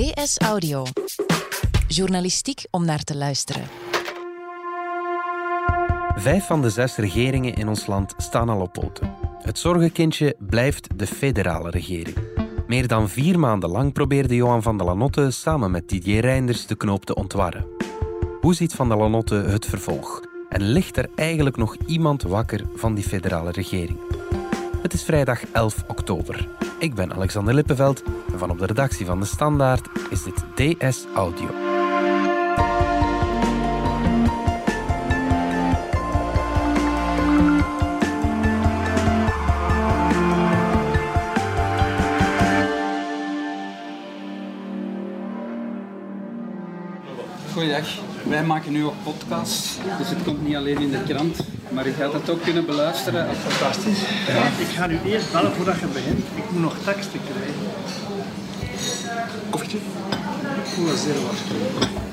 DS Audio. Journalistiek om naar te luisteren. Vijf van de zes regeringen in ons land staan al op poten. Het zorgenkindje blijft de federale regering. Meer dan vier maanden lang probeerde Johan van der Lanotte samen met Didier Reinders de knoop te ontwarren. Hoe ziet van der Lanotte het vervolg? En ligt er eigenlijk nog iemand wakker van die federale regering? Het is vrijdag 11 oktober. Ik ben Alexander Lippenveld en van op de redactie van De Standaard is dit DS Audio. Goeiedag, wij maken nu ook podcast, dus het komt niet alleen in de krant, maar je gaat het ook kunnen beluisteren. Fantastisch. Ik ga nu eerst bellen voordat je begint. Ik moet nog teksten krijgen.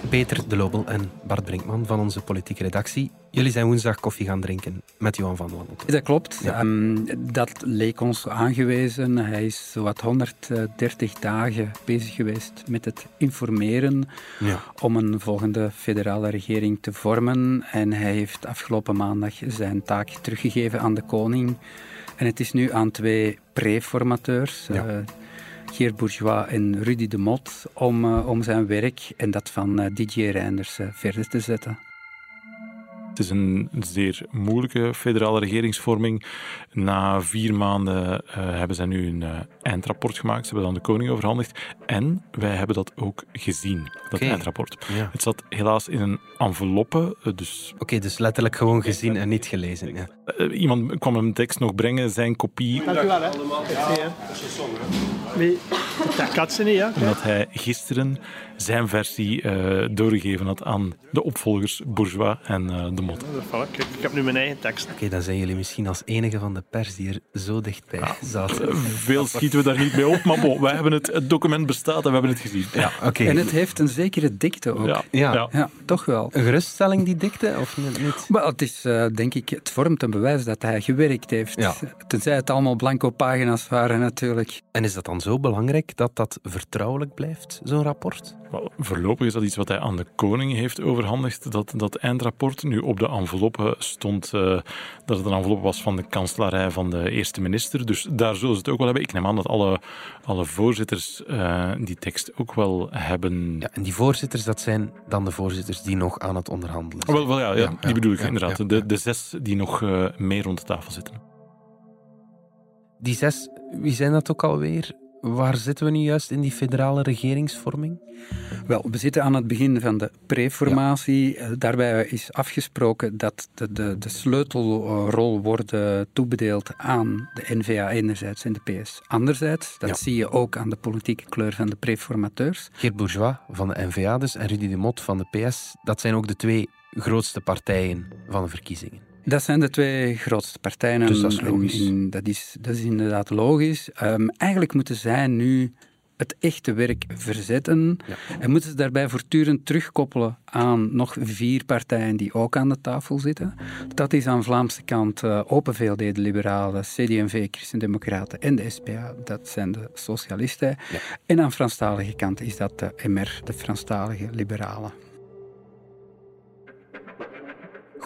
Peter De Lobel en Bart Brinkman van onze politieke redactie. Jullie zijn woensdag koffie gaan drinken met Johan van der Lanotte. Dat klopt. Ehm, dat leek ons aangewezen. Hij is zowat 130 dagen bezig geweest met het informeren Ja. om een volgende federale regering te vormen. En hij heeft afgelopen maandag zijn taak teruggegeven aan de koning. En het is nu aan twee preformateurs, Ja. eh, Geert Bourgeois en Rudy de Mot, om, eh, om zijn werk en dat van eh, Didier Reinders eh, verder te zetten. Het is een zeer moeilijke federale regeringsvorming. Na vier maanden eh, hebben zij nu een eh, eindrapport gemaakt. Ze hebben dat aan de koning overhandigd. En wij hebben dat ook gezien, dat eindrapport. Ja. Het zat helaas in een enveloppe. eh, Dus Oké, dus letterlijk gewoon gezien en niet gelezen. Ja. iemand kwam een tekst nog brengen, zijn kopie. Dank u wel, hè. Merci, hè. Nee, dat kan ze niet, hè. Omdat hij gisteren zijn versie eh, doorgegeven had aan de opvolgers Bourgeois en eh, de Mot. Voilà, kijk, ik heb nu mijn eigen tekst. Oké, dan zijn jullie misschien als enige van de pers die er zo dichtbij zaten. Veel schieten we daar niet mee op, maar bon, wij hebben het, het document bestaat en we hebben het gezien. Ja, oké. En het heeft een zekere dikte ook. Ja, Ja. ja. Ja, toch wel. Een geruststelling, die dikte, of niet? Maar het is, eh, denk ik, het vormt een bewijs dat hij gewerkt heeft. Ja. Tenzij het allemaal blanco pagina's waren, natuurlijk. En is dat dan zo belangrijk dat dat vertrouwelijk blijft, zo'n rapport? Wel, voorlopig is dat iets wat hij aan de koning heeft overhandigd. Dat, dat eindrapport nu op de enveloppe stond eh, dat het een enveloppe was van de kanselarij van de eerste minister. Dus daar zullen ze het ook wel hebben. Ik neem aan dat alle, alle voorzitters eh, die tekst ook wel hebben. Ja, en die voorzitters, dat zijn dan de voorzitters die nog aan het onderhandelen Oh, zijn. wel, wel, ja, ja, Ja, die bedoel ik inderdaad. de, de zes die nog eh meer rond de tafel zitten. Die zes, wie zijn dat ook alweer? Waar zitten we nu juist in die federale regeringsvorming? Wel, we zitten aan het begin van de preformatie. Eh, Daarbij is afgesproken dat de, de, de sleutelrol wordt eh, toebedeeld aan de NVA enerzijds en de PS anderzijds. Dat Ja. zie je ook aan de politieke kleur van de preformateurs. Geert Bourgeois van de NVA dus en Rudy de Mot van de PS, dat zijn ook de twee grootste partijen van de verkiezingen. Dat zijn de twee grootste partijen. Dus dat is logisch. dat, is, dat is inderdaad logisch. Ehm, eigenlijk moeten zij nu het echte werk verzetten. Ja. En moeten ze daarbij voortdurend terugkoppelen aan nog vier partijen die ook aan de tafel zitten. Dat is aan Vlaamse kant eh, Open VLD, de Liberalen, CD&V, Christen-Democraten en de SPA. Dat zijn de socialisten. Ja. En aan Franstalige kant is dat de MR, de Franstalige Liberalen.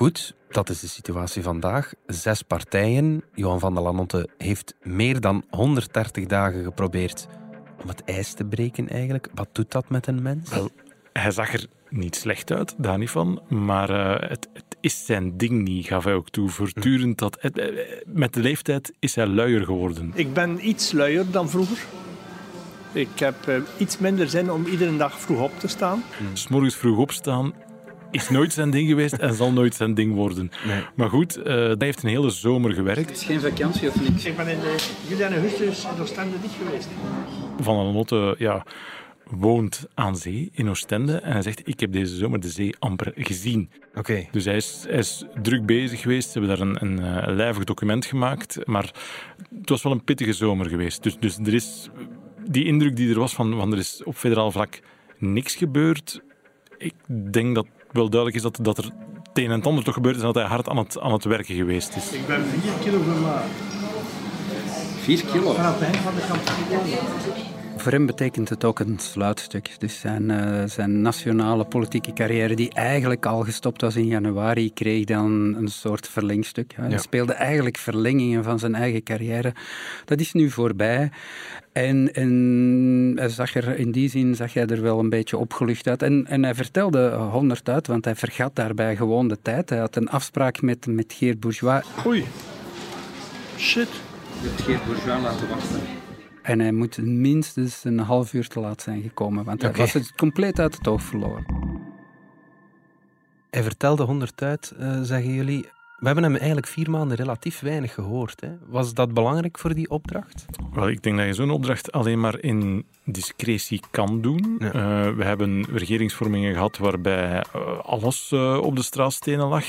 Goed, dat is de situatie vandaag. Zes partijen. Johan van der Lanotte heeft meer dan 130 dagen geprobeerd om het ijs te breken eigenlijk. Wat doet dat met een mens? Wel, hij zag er niet slecht uit, daar niet van. Maar eh, het, het is zijn ding niet, gaf hij ook toe. Voortdurend dat... het- eh, met de leeftijd is hij luier geworden. Ik ben iets luier dan vroeger. Ik heb eh, iets minder zin om iedere dag vroeg op te staan. S morgens vroeg opstaan is nooit zijn ding geweest en zal nooit zijn ding worden. Nee. Maar goed, eh hij heeft een hele zomer gewerkt. is geen vakantie of niks. Ik ben in eh, juli en augustus in Oostende niet geweest. Van der Lanotte ja, woont aan zee in Oostende. En hij zegt, ik heb deze zomer de zee amper gezien. Oké. Dus hij is, hij is druk bezig geweest. Ze hebben daar een, een eh, lijvig document gemaakt. Maar het was wel een pittige zomer geweest. Dus, dus er is die indruk die er was van, van er is op federaal vlak niks gebeurd. Ik denk dat wel duidelijk is dat, dat er het een en het ander toch gebeurd is en dat hij hard aan het, aan het werken geweest is. Ik ben 4 kilo verlaagd. 4 kilo. Vanaf het van de. Voor hem betekent het ook een sluitstuk. Dus zijn, uh, zijn nationale politieke carrière, die eigenlijk al gestopt was in januari, kreeg dan een soort verlengstuk. Hij speelde eigenlijk verlengingen van zijn eigen carrière. Dat is nu voorbij. En, en hij zag er, in die zin zag hij er wel een beetje opgelucht uit. En, en hij vertelde honderd uit, want hij vergat daarbij gewoon de tijd. Hij had een afspraak met, met Geert Bourgeois. Oei. Shit. Je hebt Geert Bourgeois laten wachten. En hij moet minstens een half uur te laat zijn gekomen, want hij was het compleet uit het oog verloren. Hij vertelde honderd uit, uh, zeggen jullie. We hebben hem eigenlijk vier maanden relatief weinig gehoord. Hè. Was dat belangrijk voor die opdracht? Wel, ik denk dat je zo'n opdracht alleen maar in discretie kan doen. Uh, we hebben regeringsvormingen gehad waarbij uh, alles uh, op de straatstenen lag.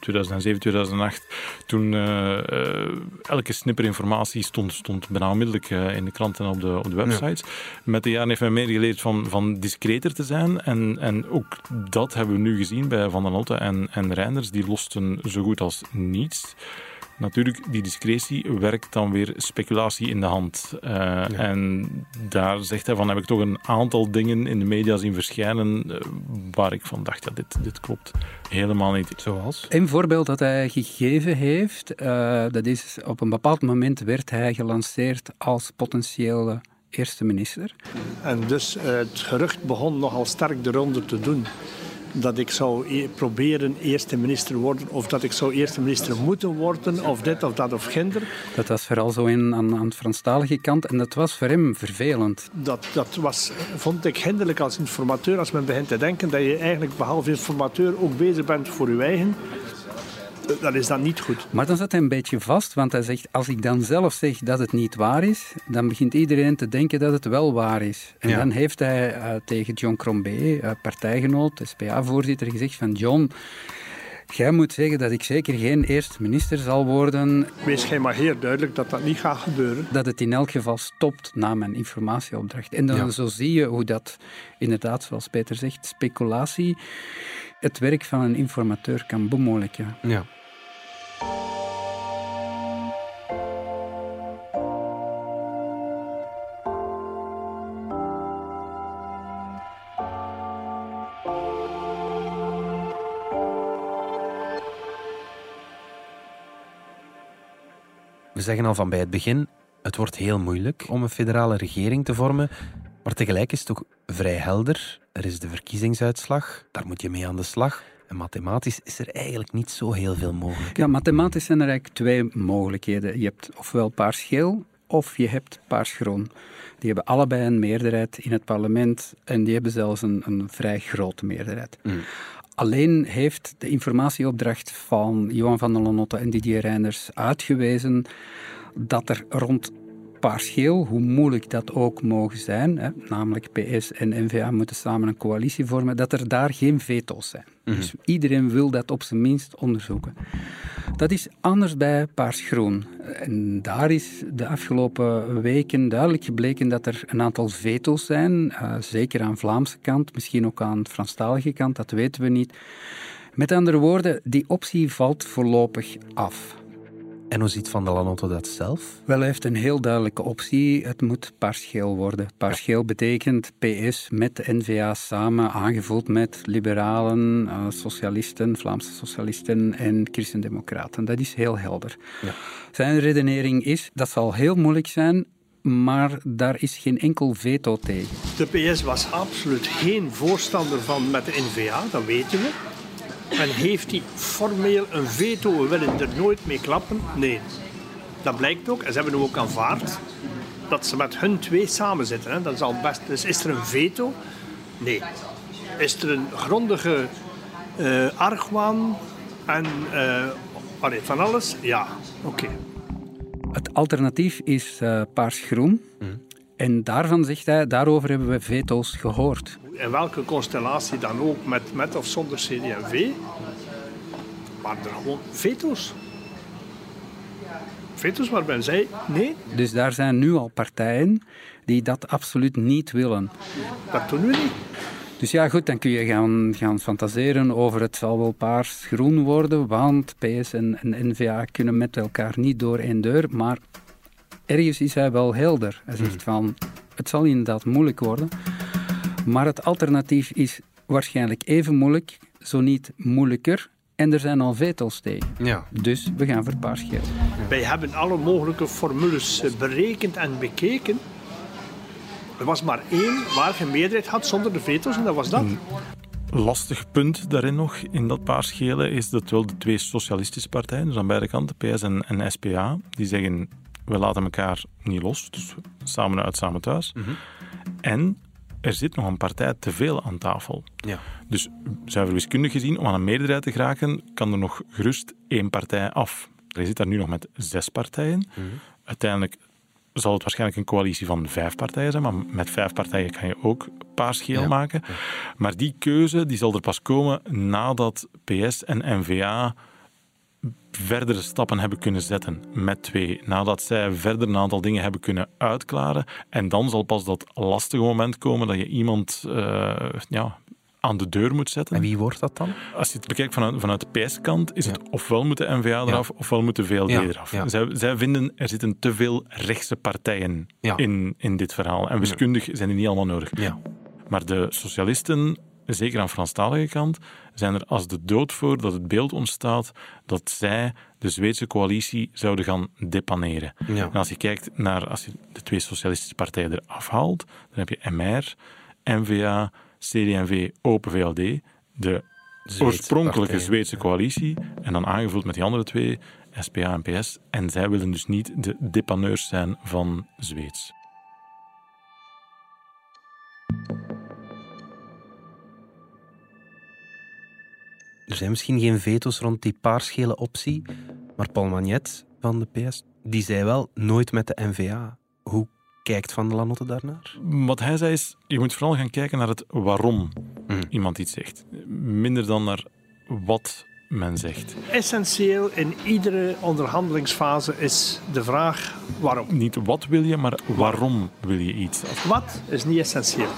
2007, 2008, toen elke snipper informatie stond, stond bijna onmiddellijk in de kranten en op de, op de websites. Ja. Met de jaren heeft men meer geleerd van, van discreter te zijn. En, en ook dat hebben we nu gezien bij Van der Notte en, en Reinders. Die losten zo goed als niets. Natuurlijk, die discretie werkt dan weer speculatie in de hand. Uh, En daar zegt hij van, heb ik toch een aantal dingen in de media zien verschijnen uh, waar ik van dacht, dat dit, dit klopt helemaal niet. Zoals? Een voorbeeld dat hij gegeven heeft, uh, dat is op een bepaald moment werd hij gelanceerd als potentiële eerste minister. En dus het gerucht begon nogal sterk de ronde te doen dat ik zou e- proberen eerste minister worden of dat ik zou eerste minister moeten worden of dit of dat of ginder. Dat was vooral zo in, aan, aan de Franstalige kant en dat was voor hem vervelend. Dat, dat was, vond ik hinderlijk als informateur als men begint te denken dat je eigenlijk behalve informateur ook bezig bent voor je eigen dat is dan niet goed. Maar dan zat hij een beetje vast, want hij zegt, als ik dan zelf zeg dat het niet waar is, dan begint iedereen te denken dat het wel waar is. En dan heeft hij uh, tegen John Crombé, uh, partijgenoot, SPA-voorzitter, gezegd van John, Jij moet zeggen dat ik zeker geen eerste minister zal worden. Wees jij maar heel duidelijk dat dat niet gaat gebeuren. Dat het in elk geval stopt na mijn informatieopdracht. En dan ja. zo zie je hoe dat, inderdaad, zoals Peter zegt, speculatie het werk van een informateur kan bemoeilijken. Ja. We zeggen al van bij het begin, het wordt heel moeilijk om een federale regering te vormen. Maar tegelijk is het ook vrij helder. Er is de verkiezingsuitslag, daar moet je mee aan de slag. En mathematisch is er eigenlijk niet zo heel veel mogelijk. Ja, mathematisch zijn er eigenlijk twee mogelijkheden. Je hebt ofwel paars-geel of je hebt paars-groen. Die hebben allebei een meerderheid in het parlement en die hebben zelfs een, een vrij grote meerderheid. Mm. Alleen heeft de informatieopdracht van Johan van der Lonotte en Didier Reinders uitgewezen dat er rond paarsgeel, hoe moeilijk dat ook mogen zijn, hè, namelijk PS en NVA moeten samen een coalitie vormen, dat er daar geen veto's zijn. Mhm. Dus iedereen wil dat op zijn minst onderzoeken. Dat is anders bij paarsgroen. En daar is de afgelopen weken duidelijk gebleken dat er een aantal veto's zijn, uh, zeker aan de Vlaamse kant, misschien ook aan de Franstalige kant, dat weten we niet. Met andere woorden, die optie valt voorlopig af. En hoe ziet Van der Lanotte dat zelf? Wel, hij heeft een heel duidelijke optie. Het moet paarsgeel worden. Paarsgeel betekent PS met de NVA samen, aangevuld met liberalen, uh, socialisten, Vlaamse socialisten en christendemocraten. Dat is heel helder. Ja. Zijn redenering is, dat zal heel moeilijk zijn, maar daar is geen enkel veto tegen. De PS was absoluut geen voorstander van met de NVA, dat weten we. En heeft hij formeel een veto? We willen er nooit mee klappen? Nee. Dat blijkt ook. En ze hebben hem ook aanvaard dat ze met hun twee samen zitten. Hè. Dat is al best. Dus is er een veto? Nee. Is er een grondige uh, argwaan en uh, van alles? Ja. Oké. Het alternatief is uh, paars-groen. Mm. En daarvan zegt hij, daarover hebben we veto's gehoord in welke constellatie dan ook, met, met of zonder CD&V, maar er gewoon veto's. Veto's waar men zei nee. Dus daar zijn nu al partijen die dat absoluut niet willen. Dat doen we niet. Dus ja, goed, dan kun je gaan, gaan fantaseren over het zal wel paars-groen worden, want PS en, en NVA kunnen met elkaar niet door één deur. Maar ergens is hij wel helder. Hij zegt van, Het zal inderdaad moeilijk worden. Maar het alternatief is waarschijnlijk even moeilijk, zo niet moeilijker. En er zijn al veto's tegen. Ja. Dus we gaan voor paarsgeel. Wij hebben alle mogelijke formules berekend en bekeken. Er was maar één waar je meerderheid had zonder de veto's en dat was dat. lastig punt daarin nog, in dat paarsgele, is dat wel de twee socialistische partijen, dus aan beide kanten, PS en, en SPA, die zeggen, we laten elkaar niet los, dus samen uit, samen thuis. En er zit nog een partij te veel aan tafel. Ja. Dus zuiver wiskundig gezien, om aan een meerderheid te geraken, kan er nog gerust één partij af. Je zit daar nu nog met zes partijen. Uiteindelijk zal het waarschijnlijk een coalitie van vijf partijen zijn, maar met vijf partijen kan je ook paarsgeel Ja. maken. Maar die keuze die zal er pas komen nadat PS en NVA verdere stappen hebben kunnen zetten met twee. Nadat zij verder een aantal dingen hebben kunnen uitklaren. En dan zal pas dat lastige moment komen dat je iemand eh, ja, aan de deur moet zetten. En wie wordt dat dan? Als je het bekijkt vanuit, vanuit de PS-kant, is het ofwel moet de NVA eraf, ofwel moet de VLD Ja, eraf. Zij, zij vinden er zitten te veel rechtse partijen in, in dit verhaal. En wiskundig zijn die niet allemaal nodig. Ja. Maar de socialisten, zeker aan de Franstalige kant, zijn er als de dood voor dat het beeld ontstaat dat zij de Zweedse coalitie zouden gaan depaneren. Ja. En als je kijkt naar, als je de twee socialistische partijen eraf haalt, dan heb je MR, NVA, CD&V, Open VLD, de Zweedse oorspronkelijke partijen. Zweedse coalitie, en dan aangevuld met die andere twee, SPA en PS. En zij willen dus niet de depaneurs zijn van Zweeds. Er zijn misschien geen veto's rond die paarsgele optie, maar Paul Magnet van de PS, die zei wel nooit met de NVA. Hoe kijkt Van der Lanotte daarnaar? Wat hij zei is, je moet vooral gaan kijken naar het waarom Mhm. iemand iets zegt. Minder dan naar wat men zegt. Essentieel in iedere onderhandelingsfase is de vraag waarom. Niet wat wil je, maar waarom wil je iets. Wat is niet essentieel.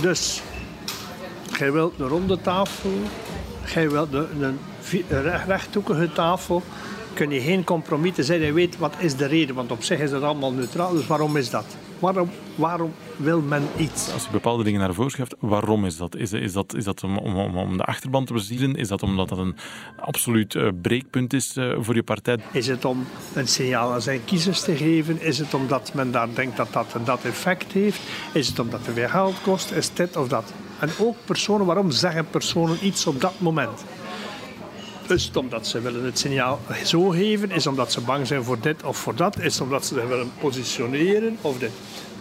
Dus, jij wilt een ronde tafel, een, een vi- een recht- rechthoekige tafel, kun je geen compromis te zijn. Je weet wat is de reden, want op zich is dat allemaal neutraal. Dus waarom is dat? Waarom, waarom wil men iets? Als je bepaalde dingen naar voren schuift, waarom is dat? Is, is dat, is dat om, om, om- de achterban te bezielen? Is dat omdat dat een absoluut eh, breekpunt is eh, voor je partij? Is het om een signaal aan zijn kiezers te geven? Is het omdat men daar denkt dat dat en dat effect heeft? Is het omdat het weer geld kost? Is dit of dat? En ook personen, waarom zeggen personen iets op dat moment? Is het omdat ze willen het signaal zo geven? Is het omdat ze bang zijn voor dit of voor dat? Is het omdat ze zich willen positioneren? Of dit?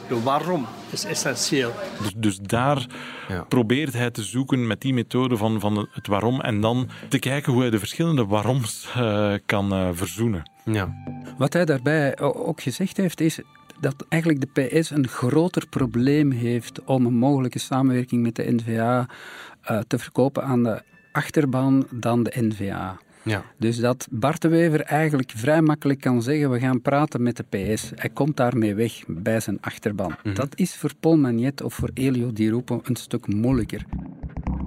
De waarom is essentieel. Dus, dus daar Ja. probeert hij te zoeken met die methode van, van het waarom en dan te kijken hoe hij de verschillende waaroms eh, kan eh, verzoenen. Ja. Wat hij daarbij ook gezegd heeft, is dat eigenlijk de PS een groter probleem heeft om een mogelijke samenwerking met de NVA eh, te verkopen aan de achterban dan de NVA. Ja. Dus dat Bart de Wever eigenlijk vrij makkelijk kan zeggen: we gaan praten met de PS. Hij komt daarmee weg bij zijn achterban. Dat is voor Paul Magnet of voor Elio Di Rupo een stuk moeilijker.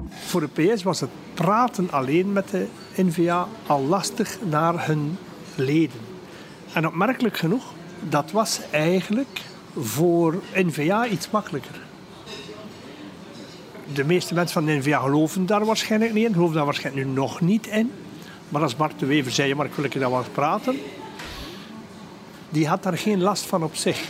Voor de PS was het praten alleen met de NVA al lastig naar hun leden. En opmerkelijk genoeg, dat was eigenlijk voor NVA iets makkelijker. De meeste mensen van de NVA geloven daar waarschijnlijk niet in, geloven daar waarschijnlijk nu nog niet in. Maar als Bart de Wever zei, maar ik wil keer daar praten, die had daar geen last van op zich.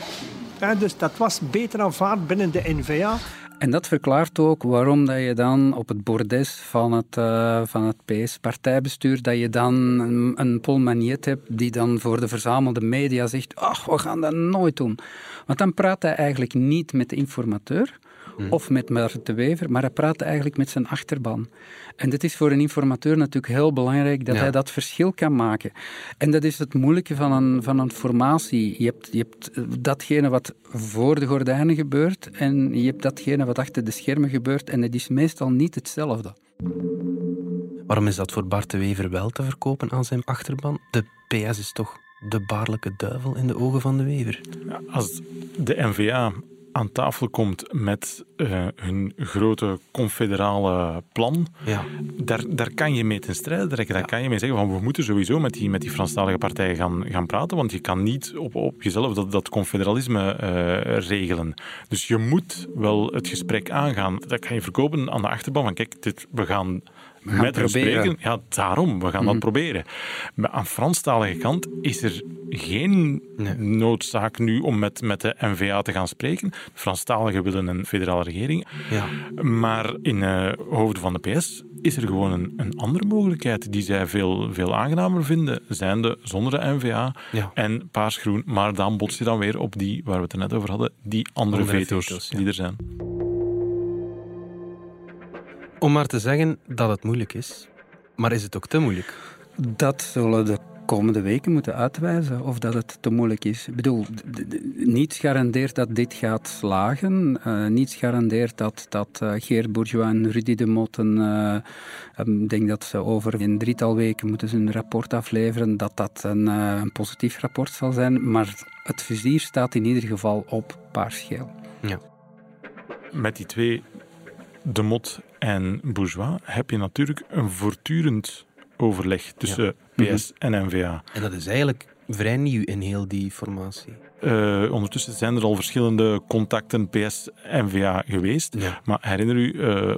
Dus dat was beter aanvaard binnen de NVA En dat verklaart ook waarom dat je dan op het bordes van het, eh, van het PS-partijbestuur, dat je dan een, een Paul hebt die dan voor de verzamelde media zegt, ach, we gaan dat nooit doen. Want dan praat hij eigenlijk niet met de informateur of met Bart de Wever, maar hij praat eigenlijk met zijn achterban. En dit is voor een informateur natuurlijk heel belangrijk, dat Ja. hij dat verschil kan maken. En dat is het moeilijke van een, van een formatie. Je hebt, je hebt eh, datgene wat voor de gordijnen gebeurt en je hebt datgene wat achter de schermen gebeurt en het is meestal niet hetzelfde. Waarom is dat voor Bart de Wever wel te verkopen aan zijn achterban? De PS is toch de baarlijke duivel in de ogen van de Wever? Ja, Als de NVA aan tafel komt met uh, hun grote confederale plan, ja. daar, daar kan je mee ten strijde trekken. Daar kan je mee zeggen van we moeten sowieso met die, met die Franstalige partijen gaan, gaan praten, want je kan niet op, op jezelf dat, dat confederalisme uh, regelen. Dus je moet wel het gesprek aangaan. Dat kan je verkopen aan de achterban van kijk, dit, we gaan we met proberen. spreken. Ja, daarom, we gaan Mhm. dat proberen. Maar aan Franstalige kant is er geen Nee. noodzaak nu om met, met de NVA te gaan spreken. De Franstaligen willen een federale regering. Ja. Maar in uh, hoofden van de PS is er gewoon een, een andere mogelijkheid die zij veel, veel aangenamer vinden, zijnde zonder de NVA Ja. en paarsgroen. Maar dan bots je dan weer op die, waar we het er net over hadden, die andere, Andere veto's, veto's, ja. die er zijn. Om maar te zeggen dat het moeilijk is. Maar is het ook te moeilijk? Dat zullen de komende weken moeten uitwijzen of dat het te moeilijk is. Ik bedoel, niets garandeert dat dit gaat slagen. Eh, niets garandeert dat, dat eh, Geert Bourgeois en Rudy de Motten, eh, ehm, ik denk dat ze over een drietal weken moeten ze een rapport afleveren, dat dat een, eh, een positief rapport zal zijn. Maar het vizier staat in ieder geval op paarsgeel. Met die twee, De Mot en Bourgeois, heb je natuurlijk een voortdurend overleg tussen PS en NVA. En dat is eigenlijk vrij nieuw in heel die formatie. Uh, ondertussen zijn er al verschillende contacten PS-NVA geweest. Ja. Maar herinner u, uh,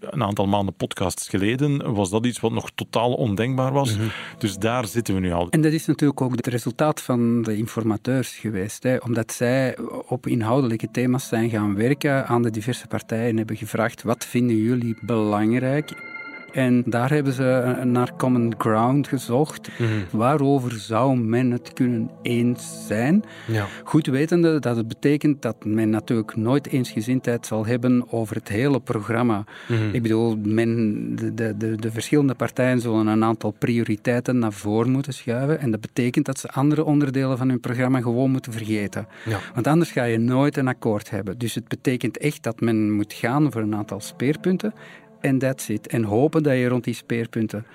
een aantal maanden podcasts geleden was dat iets wat nog totaal ondenkbaar was. Mhm. Dus daar zitten we nu al. En dat is natuurlijk ook het resultaat van de informateurs geweest. Hè, omdat zij op inhoudelijke thema's zijn gaan werken, aan de diverse partijen hebben gevraagd wat vinden jullie belangrijk. En daar hebben ze naar common ground gezocht. Mhm. Waarover zou men het kunnen eens zijn? Ja. Goed wetende dat het betekent dat men natuurlijk nooit eensgezindheid zal hebben over het hele programma. Mhm. Ik bedoel, men, de, de, de, de verschillende partijen zullen een aantal prioriteiten naar voren moeten schuiven. En dat betekent dat ze andere onderdelen van hun programma gewoon moeten vergeten. Ja. Want anders ga je nooit een akkoord hebben. Dus het betekent echt dat men moet gaan voor een aantal speerpunten. En that's it. En hopen dat je rond die speerpunten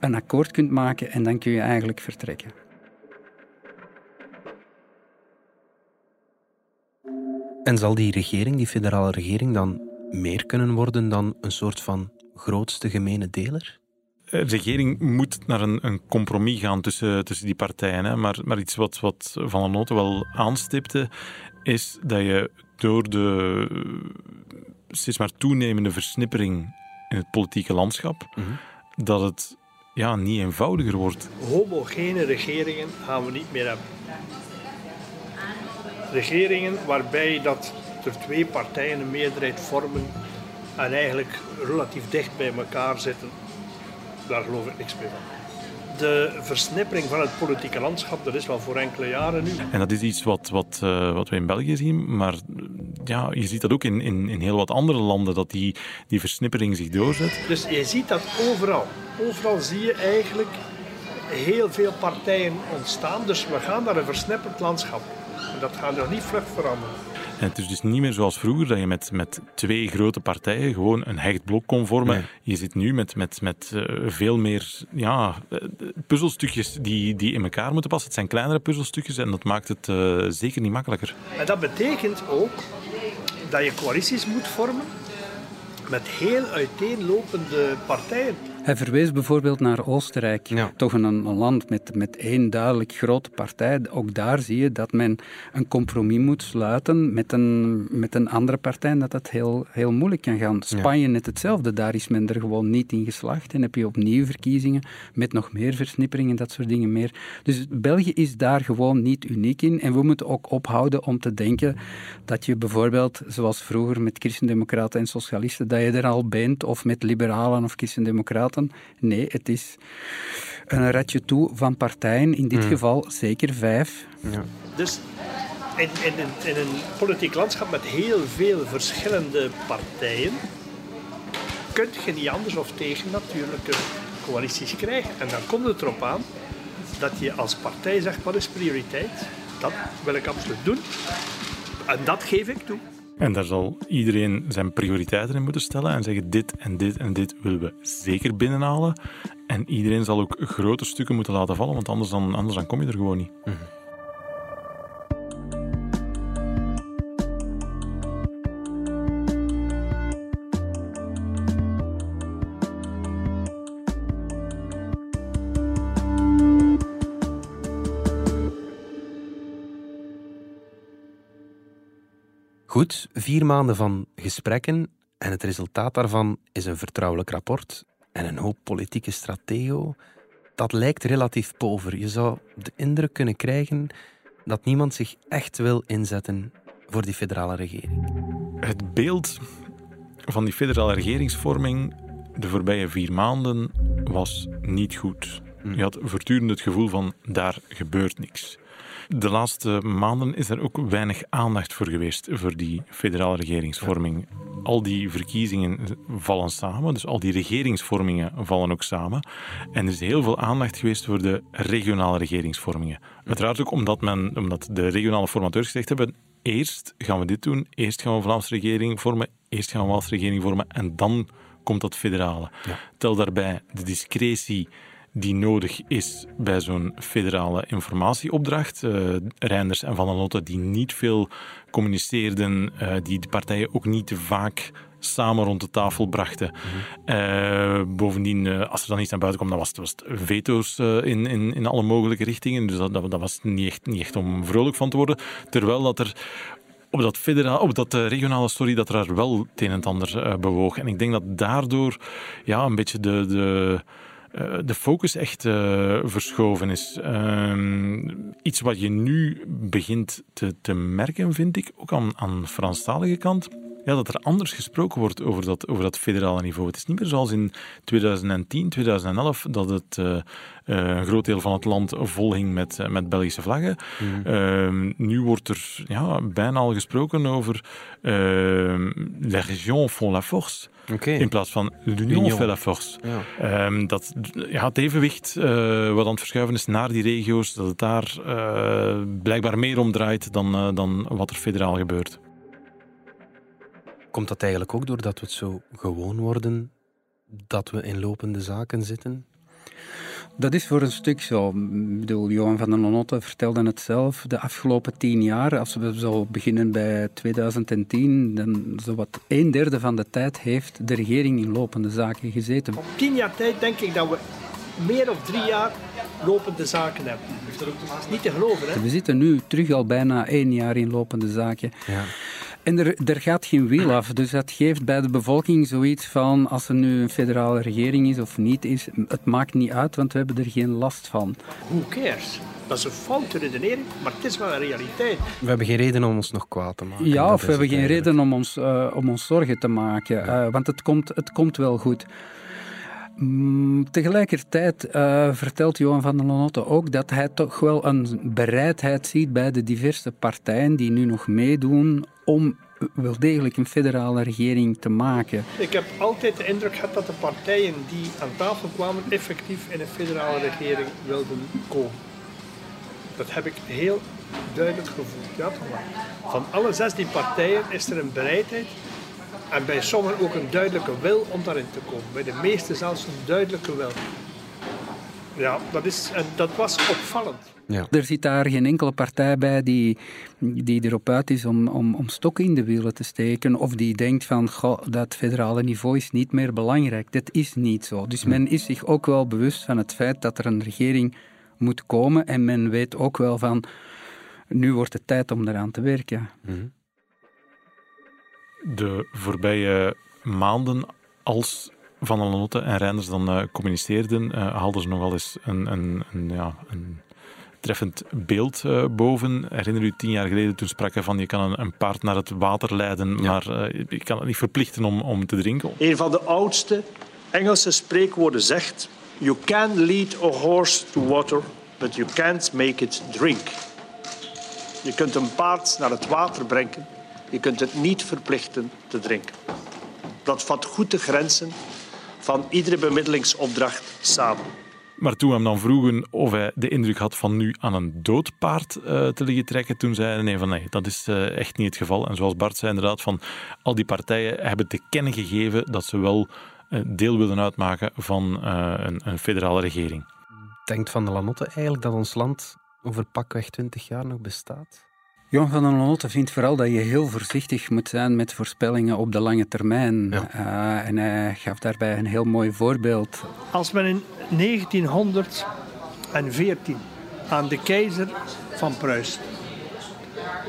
een akkoord kunt maken en dan kun je eigenlijk vertrekken. En zal die regering, die federale regering, dan meer kunnen worden dan een soort van grootste gemene deler? De regering moet naar een, een compromis gaan tussen, tussen die partijen. Hè. Maar, maar iets wat, wat Van der Noten wel aanstipte, is dat je door de steeds maar toenemende versnippering in het politieke landschap, Mhm. dat het ja, niet eenvoudiger wordt. Homogene regeringen gaan we niet meer hebben. Regeringen waarbij dat er twee partijen een meerderheid vormen en eigenlijk relatief dicht bij elkaar zitten, daar geloof ik niks meer van. De versnippering van het politieke landschap, dat is wel voor enkele jaren nu. En dat is iets wat, wat, uh, wat we in België zien, maar ja, je ziet dat ook in, in, in heel wat andere landen, dat die, die versnippering zich doorzet. Dus je ziet dat overal. Overal zie je eigenlijk heel veel partijen ontstaan. Dus we gaan naar een versnipperd landschap. En dat gaat nog niet vlug veranderen. En het is dus niet meer zoals vroeger, dat je met, met twee grote partijen gewoon een hecht blok kon vormen. Nee. Je zit nu met, met, met uh, veel meer ja, uh, puzzelstukjes die, die in elkaar moeten passen. Het zijn kleinere puzzelstukjes en dat maakt het uh, zeker niet makkelijker. En dat betekent ook dat je coalities moet vormen met heel uiteenlopende partijen. Hij verwees bijvoorbeeld naar Oostenrijk, ja. toch een, een, land met, met één duidelijk grote partij. Ook daar zie je dat men een compromis moet sluiten met een, met een andere partij en dat dat heel, heel moeilijk kan gaan. Spanje ja. net hetzelfde, daar is men er gewoon niet in geslaagd en heb je opnieuw verkiezingen met nog meer versnippering en dat soort dingen meer. Dus België is daar gewoon niet uniek in en we moeten ook ophouden om te denken dat je bijvoorbeeld, zoals vroeger met christendemocraten en socialisten, dat je er al bent of met liberalen of christendemocraten Nee, het is een ratje toe van partijen, in dit Hmm. geval zeker vijf. Ja. Dus in, in, in, in, een politiek landschap met heel veel verschillende partijen kun je niet anders of tegen natuurlijke coalities krijgen. En dan komt het erop aan dat je als partij zegt wat is prioriteit. Dat wil ik absoluut doen. En dat geef ik toe. En daar zal iedereen zijn prioriteiten in moeten stellen en zeggen dit en dit en dit willen we zeker binnenhalen. En iedereen zal ook grote stukken moeten laten vallen, want anders dan, anders dan kom je er gewoon niet. Mhm. Goed, vier maanden van gesprekken en het resultaat daarvan is een vertrouwelijk rapport en een hoop politieke stratego. Dat lijkt relatief pover. Je zou de indruk kunnen krijgen dat niemand zich echt wil inzetten voor die federale regering. Het beeld van die federale regeringsvorming de voorbije vier maanden was niet goed. Je had voortdurend het gevoel van daar gebeurt niks. De laatste maanden is er ook weinig aandacht voor geweest voor die federale regeringsvorming. Al die verkiezingen vallen samen, dus al die regeringsvormingen vallen ook samen. En er is heel veel aandacht geweest voor de regionale regeringsvormingen. Uiteraard ook omdat, men, omdat de regionale formateurs gezegd hebben eerst gaan we dit doen, eerst gaan we een Vlaamse regering vormen, eerst gaan we een Waalse regering vormen en dan komt dat federale. Tel daarbij de discretie die nodig is bij zo'n federale informatieopdracht. Uh, Reinders en Van der Lotte die niet veel communiceerden, uh, die de partijen ook niet vaak samen rond de tafel brachten. uh, bovendien, als er dan iets naar buiten kwam, dan was het, was het veto's in, in, in alle mogelijke richtingen. Dus dat, dat, dat, was niet echt, niet echt om vrolijk van te worden. Terwijl dat er op dat, federaal, op dat regionale story dat er wel het een en ander bewoog. En ik denk dat daardoor ja, een beetje de... de de focus echt uh, verschoven is. Uh, iets wat je nu begint te, te merken, vind ik, ook aan, aan de Franstalige kant. Ja, dat er anders gesproken wordt over dat, over dat federale niveau. Het is niet meer zoals in 2010, 2011, dat het uh, een groot deel van het land volhing met, met Belgische vlaggen. Mm. nu wordt er ja, bijna al gesproken over la région font la force. Okay. In plaats van l'union fait la force. Ja. Um, dat, ja, het evenwicht wat aan het verschuiven is naar die regio's, dat het daar blijkbaar meer om draait dan, dan wat er federaal gebeurt. Komt dat eigenlijk ook doordat we het zo gewoon worden dat we in lopende zaken zitten? Dat is voor een stuk zo. Ik bedoel, Johan van der Lonotte vertelde het zelf. De afgelopen tien jaar, als we zo beginnen bij 2010, dan zowat een derde van de tijd heeft de regering in lopende zaken gezeten. Op tien jaar tijd denk ik dat we meer dan drie jaar lopende zaken hebben. Dat is niet te geloven, hè? We zitten nu terug al bijna één jaar in lopende zaken. Ja. En er, er gaat geen wiel af. Dus dat geeft bij de bevolking zoiets van: als er nu een federale regering is of niet is, het maakt niet uit, want we hebben er geen last van. Who cares? Dat is een foute redenering, maar het is wel een realiteit. We hebben geen reden om ons nog kwaad te maken. Ja, of we hebben geen eigenlijk. reden om ons, uh, om ons zorgen te maken. Uh, want het komt, het komt wel goed. Mm, tegelijkertijd uh, vertelt Johan van der Lonotte ook dat hij toch wel een bereidheid ziet bij de diverse partijen die nu nog meedoen om wel degelijk een federale regering te maken. Ik heb altijd de indruk gehad dat de partijen die aan tafel kwamen effectief in een federale regering wilden komen. Dat heb ik heel duidelijk gevoeld. Ja. Van alle 16 partijen is er een bereidheid en bij sommigen ook een duidelijke wil om daarin te komen. Bij de meesten zelfs een duidelijke wil. Ja, dat, is, en dat was opvallend. Ja. Er zit daar geen enkele partij bij die, die erop uit is om, om, om stokken in de wielen te steken. Of die denkt van, goh, dat federale niveau is niet meer belangrijk. Dat is niet zo. Dus men is zich ook wel bewust van het feit dat er een regering moet komen. En men weet ook wel van, nu wordt het tijd om eraan te werken. Mm-hmm. De voorbije maanden, als Van der Lotte en Reinders dan uh, communiceerden, uh, haalden ze nogal eens een, een, een, ja, een treffend beeld uh, boven. Herinner u tien jaar geleden, toen sprak hij van je kan een, een paard naar het water leiden, ja. maar uh, je kan het niet verplichten om, om te drinken. Een van de oudste Engelse spreekwoorden zegt You can lead a horse to water, but you can't make it drink. Je kunt een paard naar het water brengen, je kunt het niet verplichten te drinken. Dat vat goed de grenzen van iedere bemiddelingsopdracht samen. Maar toen we hem dan vroegen of hij de indruk had van nu aan een dood paard uh, te liggen trekken, toen zei hij nee, van nee, dat is uh, echt niet het geval. En zoals Bart zei inderdaad, van al die partijen hebben te kennen gegeven dat ze wel uh, deel willen uitmaken van een, een, federale regering. Denkt Van der Lanotte eigenlijk dat ons land over pakweg 20 jaar nog bestaat? Johan van der Lotte vindt vooral dat je heel voorzichtig moet zijn met voorspellingen op de lange termijn. Ja. Uh, en hij gaf daarbij een heel mooi voorbeeld. Als men in 1914 aan de keizer van Pruisen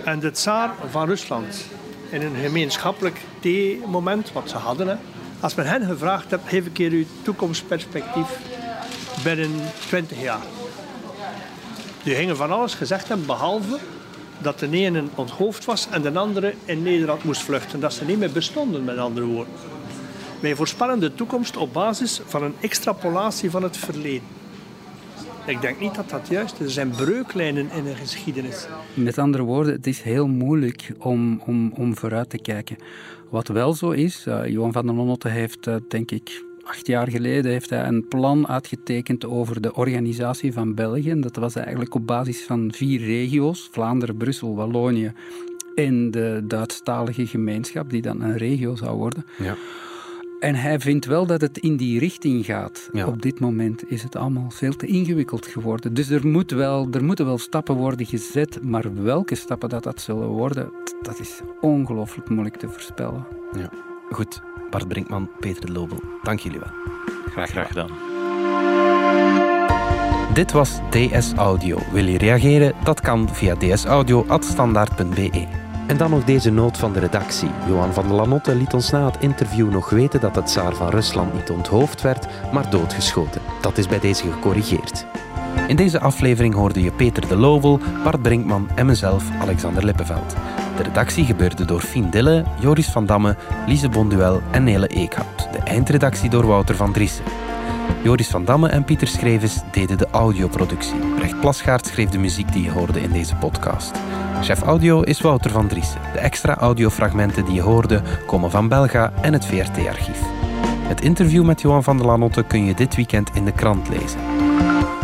en de tsaar van Rusland in een gemeenschappelijk theemoment, wat ze hadden. Hè. Als men hen gevraagd hebt, geef een keer uw toekomstperspectief binnen 20 jaar. Die gingen van alles gezegd hebben, behalve dat de ene onthoofd was en de andere in Nederland moest vluchten. Dat ze niet meer bestonden, met andere woorden. Wij voorspellen de toekomst op basis van een extrapolatie van het verleden. Ik denk niet dat dat juist is. Er zijn breuklijnen in de geschiedenis. Met andere woorden, het is heel moeilijk om, om, om vooruit te kijken. Wat wel zo is, uh, Johan van der Lonotte heeft, uh, denk ik, acht jaar geleden heeft hij een plan uitgetekend over de organisatie van België. Dat was eigenlijk op basis van vier regio's, Vlaanderen, Brussel, Wallonië en de Duitsstalige gemeenschap, die dan een regio zou worden. Ja. En hij vindt wel dat het in die richting gaat. Op dit moment is het allemaal veel te ingewikkeld geworden. Dus er, moet wel, er moeten wel stappen worden gezet, maar welke stappen dat, dat zullen worden, dat is ongelooflijk moeilijk te voorspellen. Ja. Goed, Bart Brinkman, Peter de Lobel, dank jullie wel. Graag, graag gedaan. Dit was DS Audio. Wil je reageren? Dat kan via dsaudio.standaard.be. En dan nog deze noot van de redactie. Johan van der Lanotte liet ons na het interview nog weten dat het tsaar van Rusland niet onthoofd werd, maar doodgeschoten. Dat is bij deze gecorrigeerd. In deze aflevering hoorde je Peter de Lovel, Bart Brinkman en mezelf, Alexander Lippenveld. De redactie gebeurde door Fien Dille, Joris van Damme, Lise Bonduel en Nele Eekhout. De eindredactie door Wouter van Driessen. Joris van Damme en Pieter Schreves deden de audioproductie. Brecht Plasgaard schreef de muziek die je hoorde in deze podcast. Chef audio is Wouter van Driessen. De extra audiofragmenten die je hoorde komen van Belga en het VRT-archief. Het interview met Johan van der Lanotte kun je dit weekend in de krant lezen.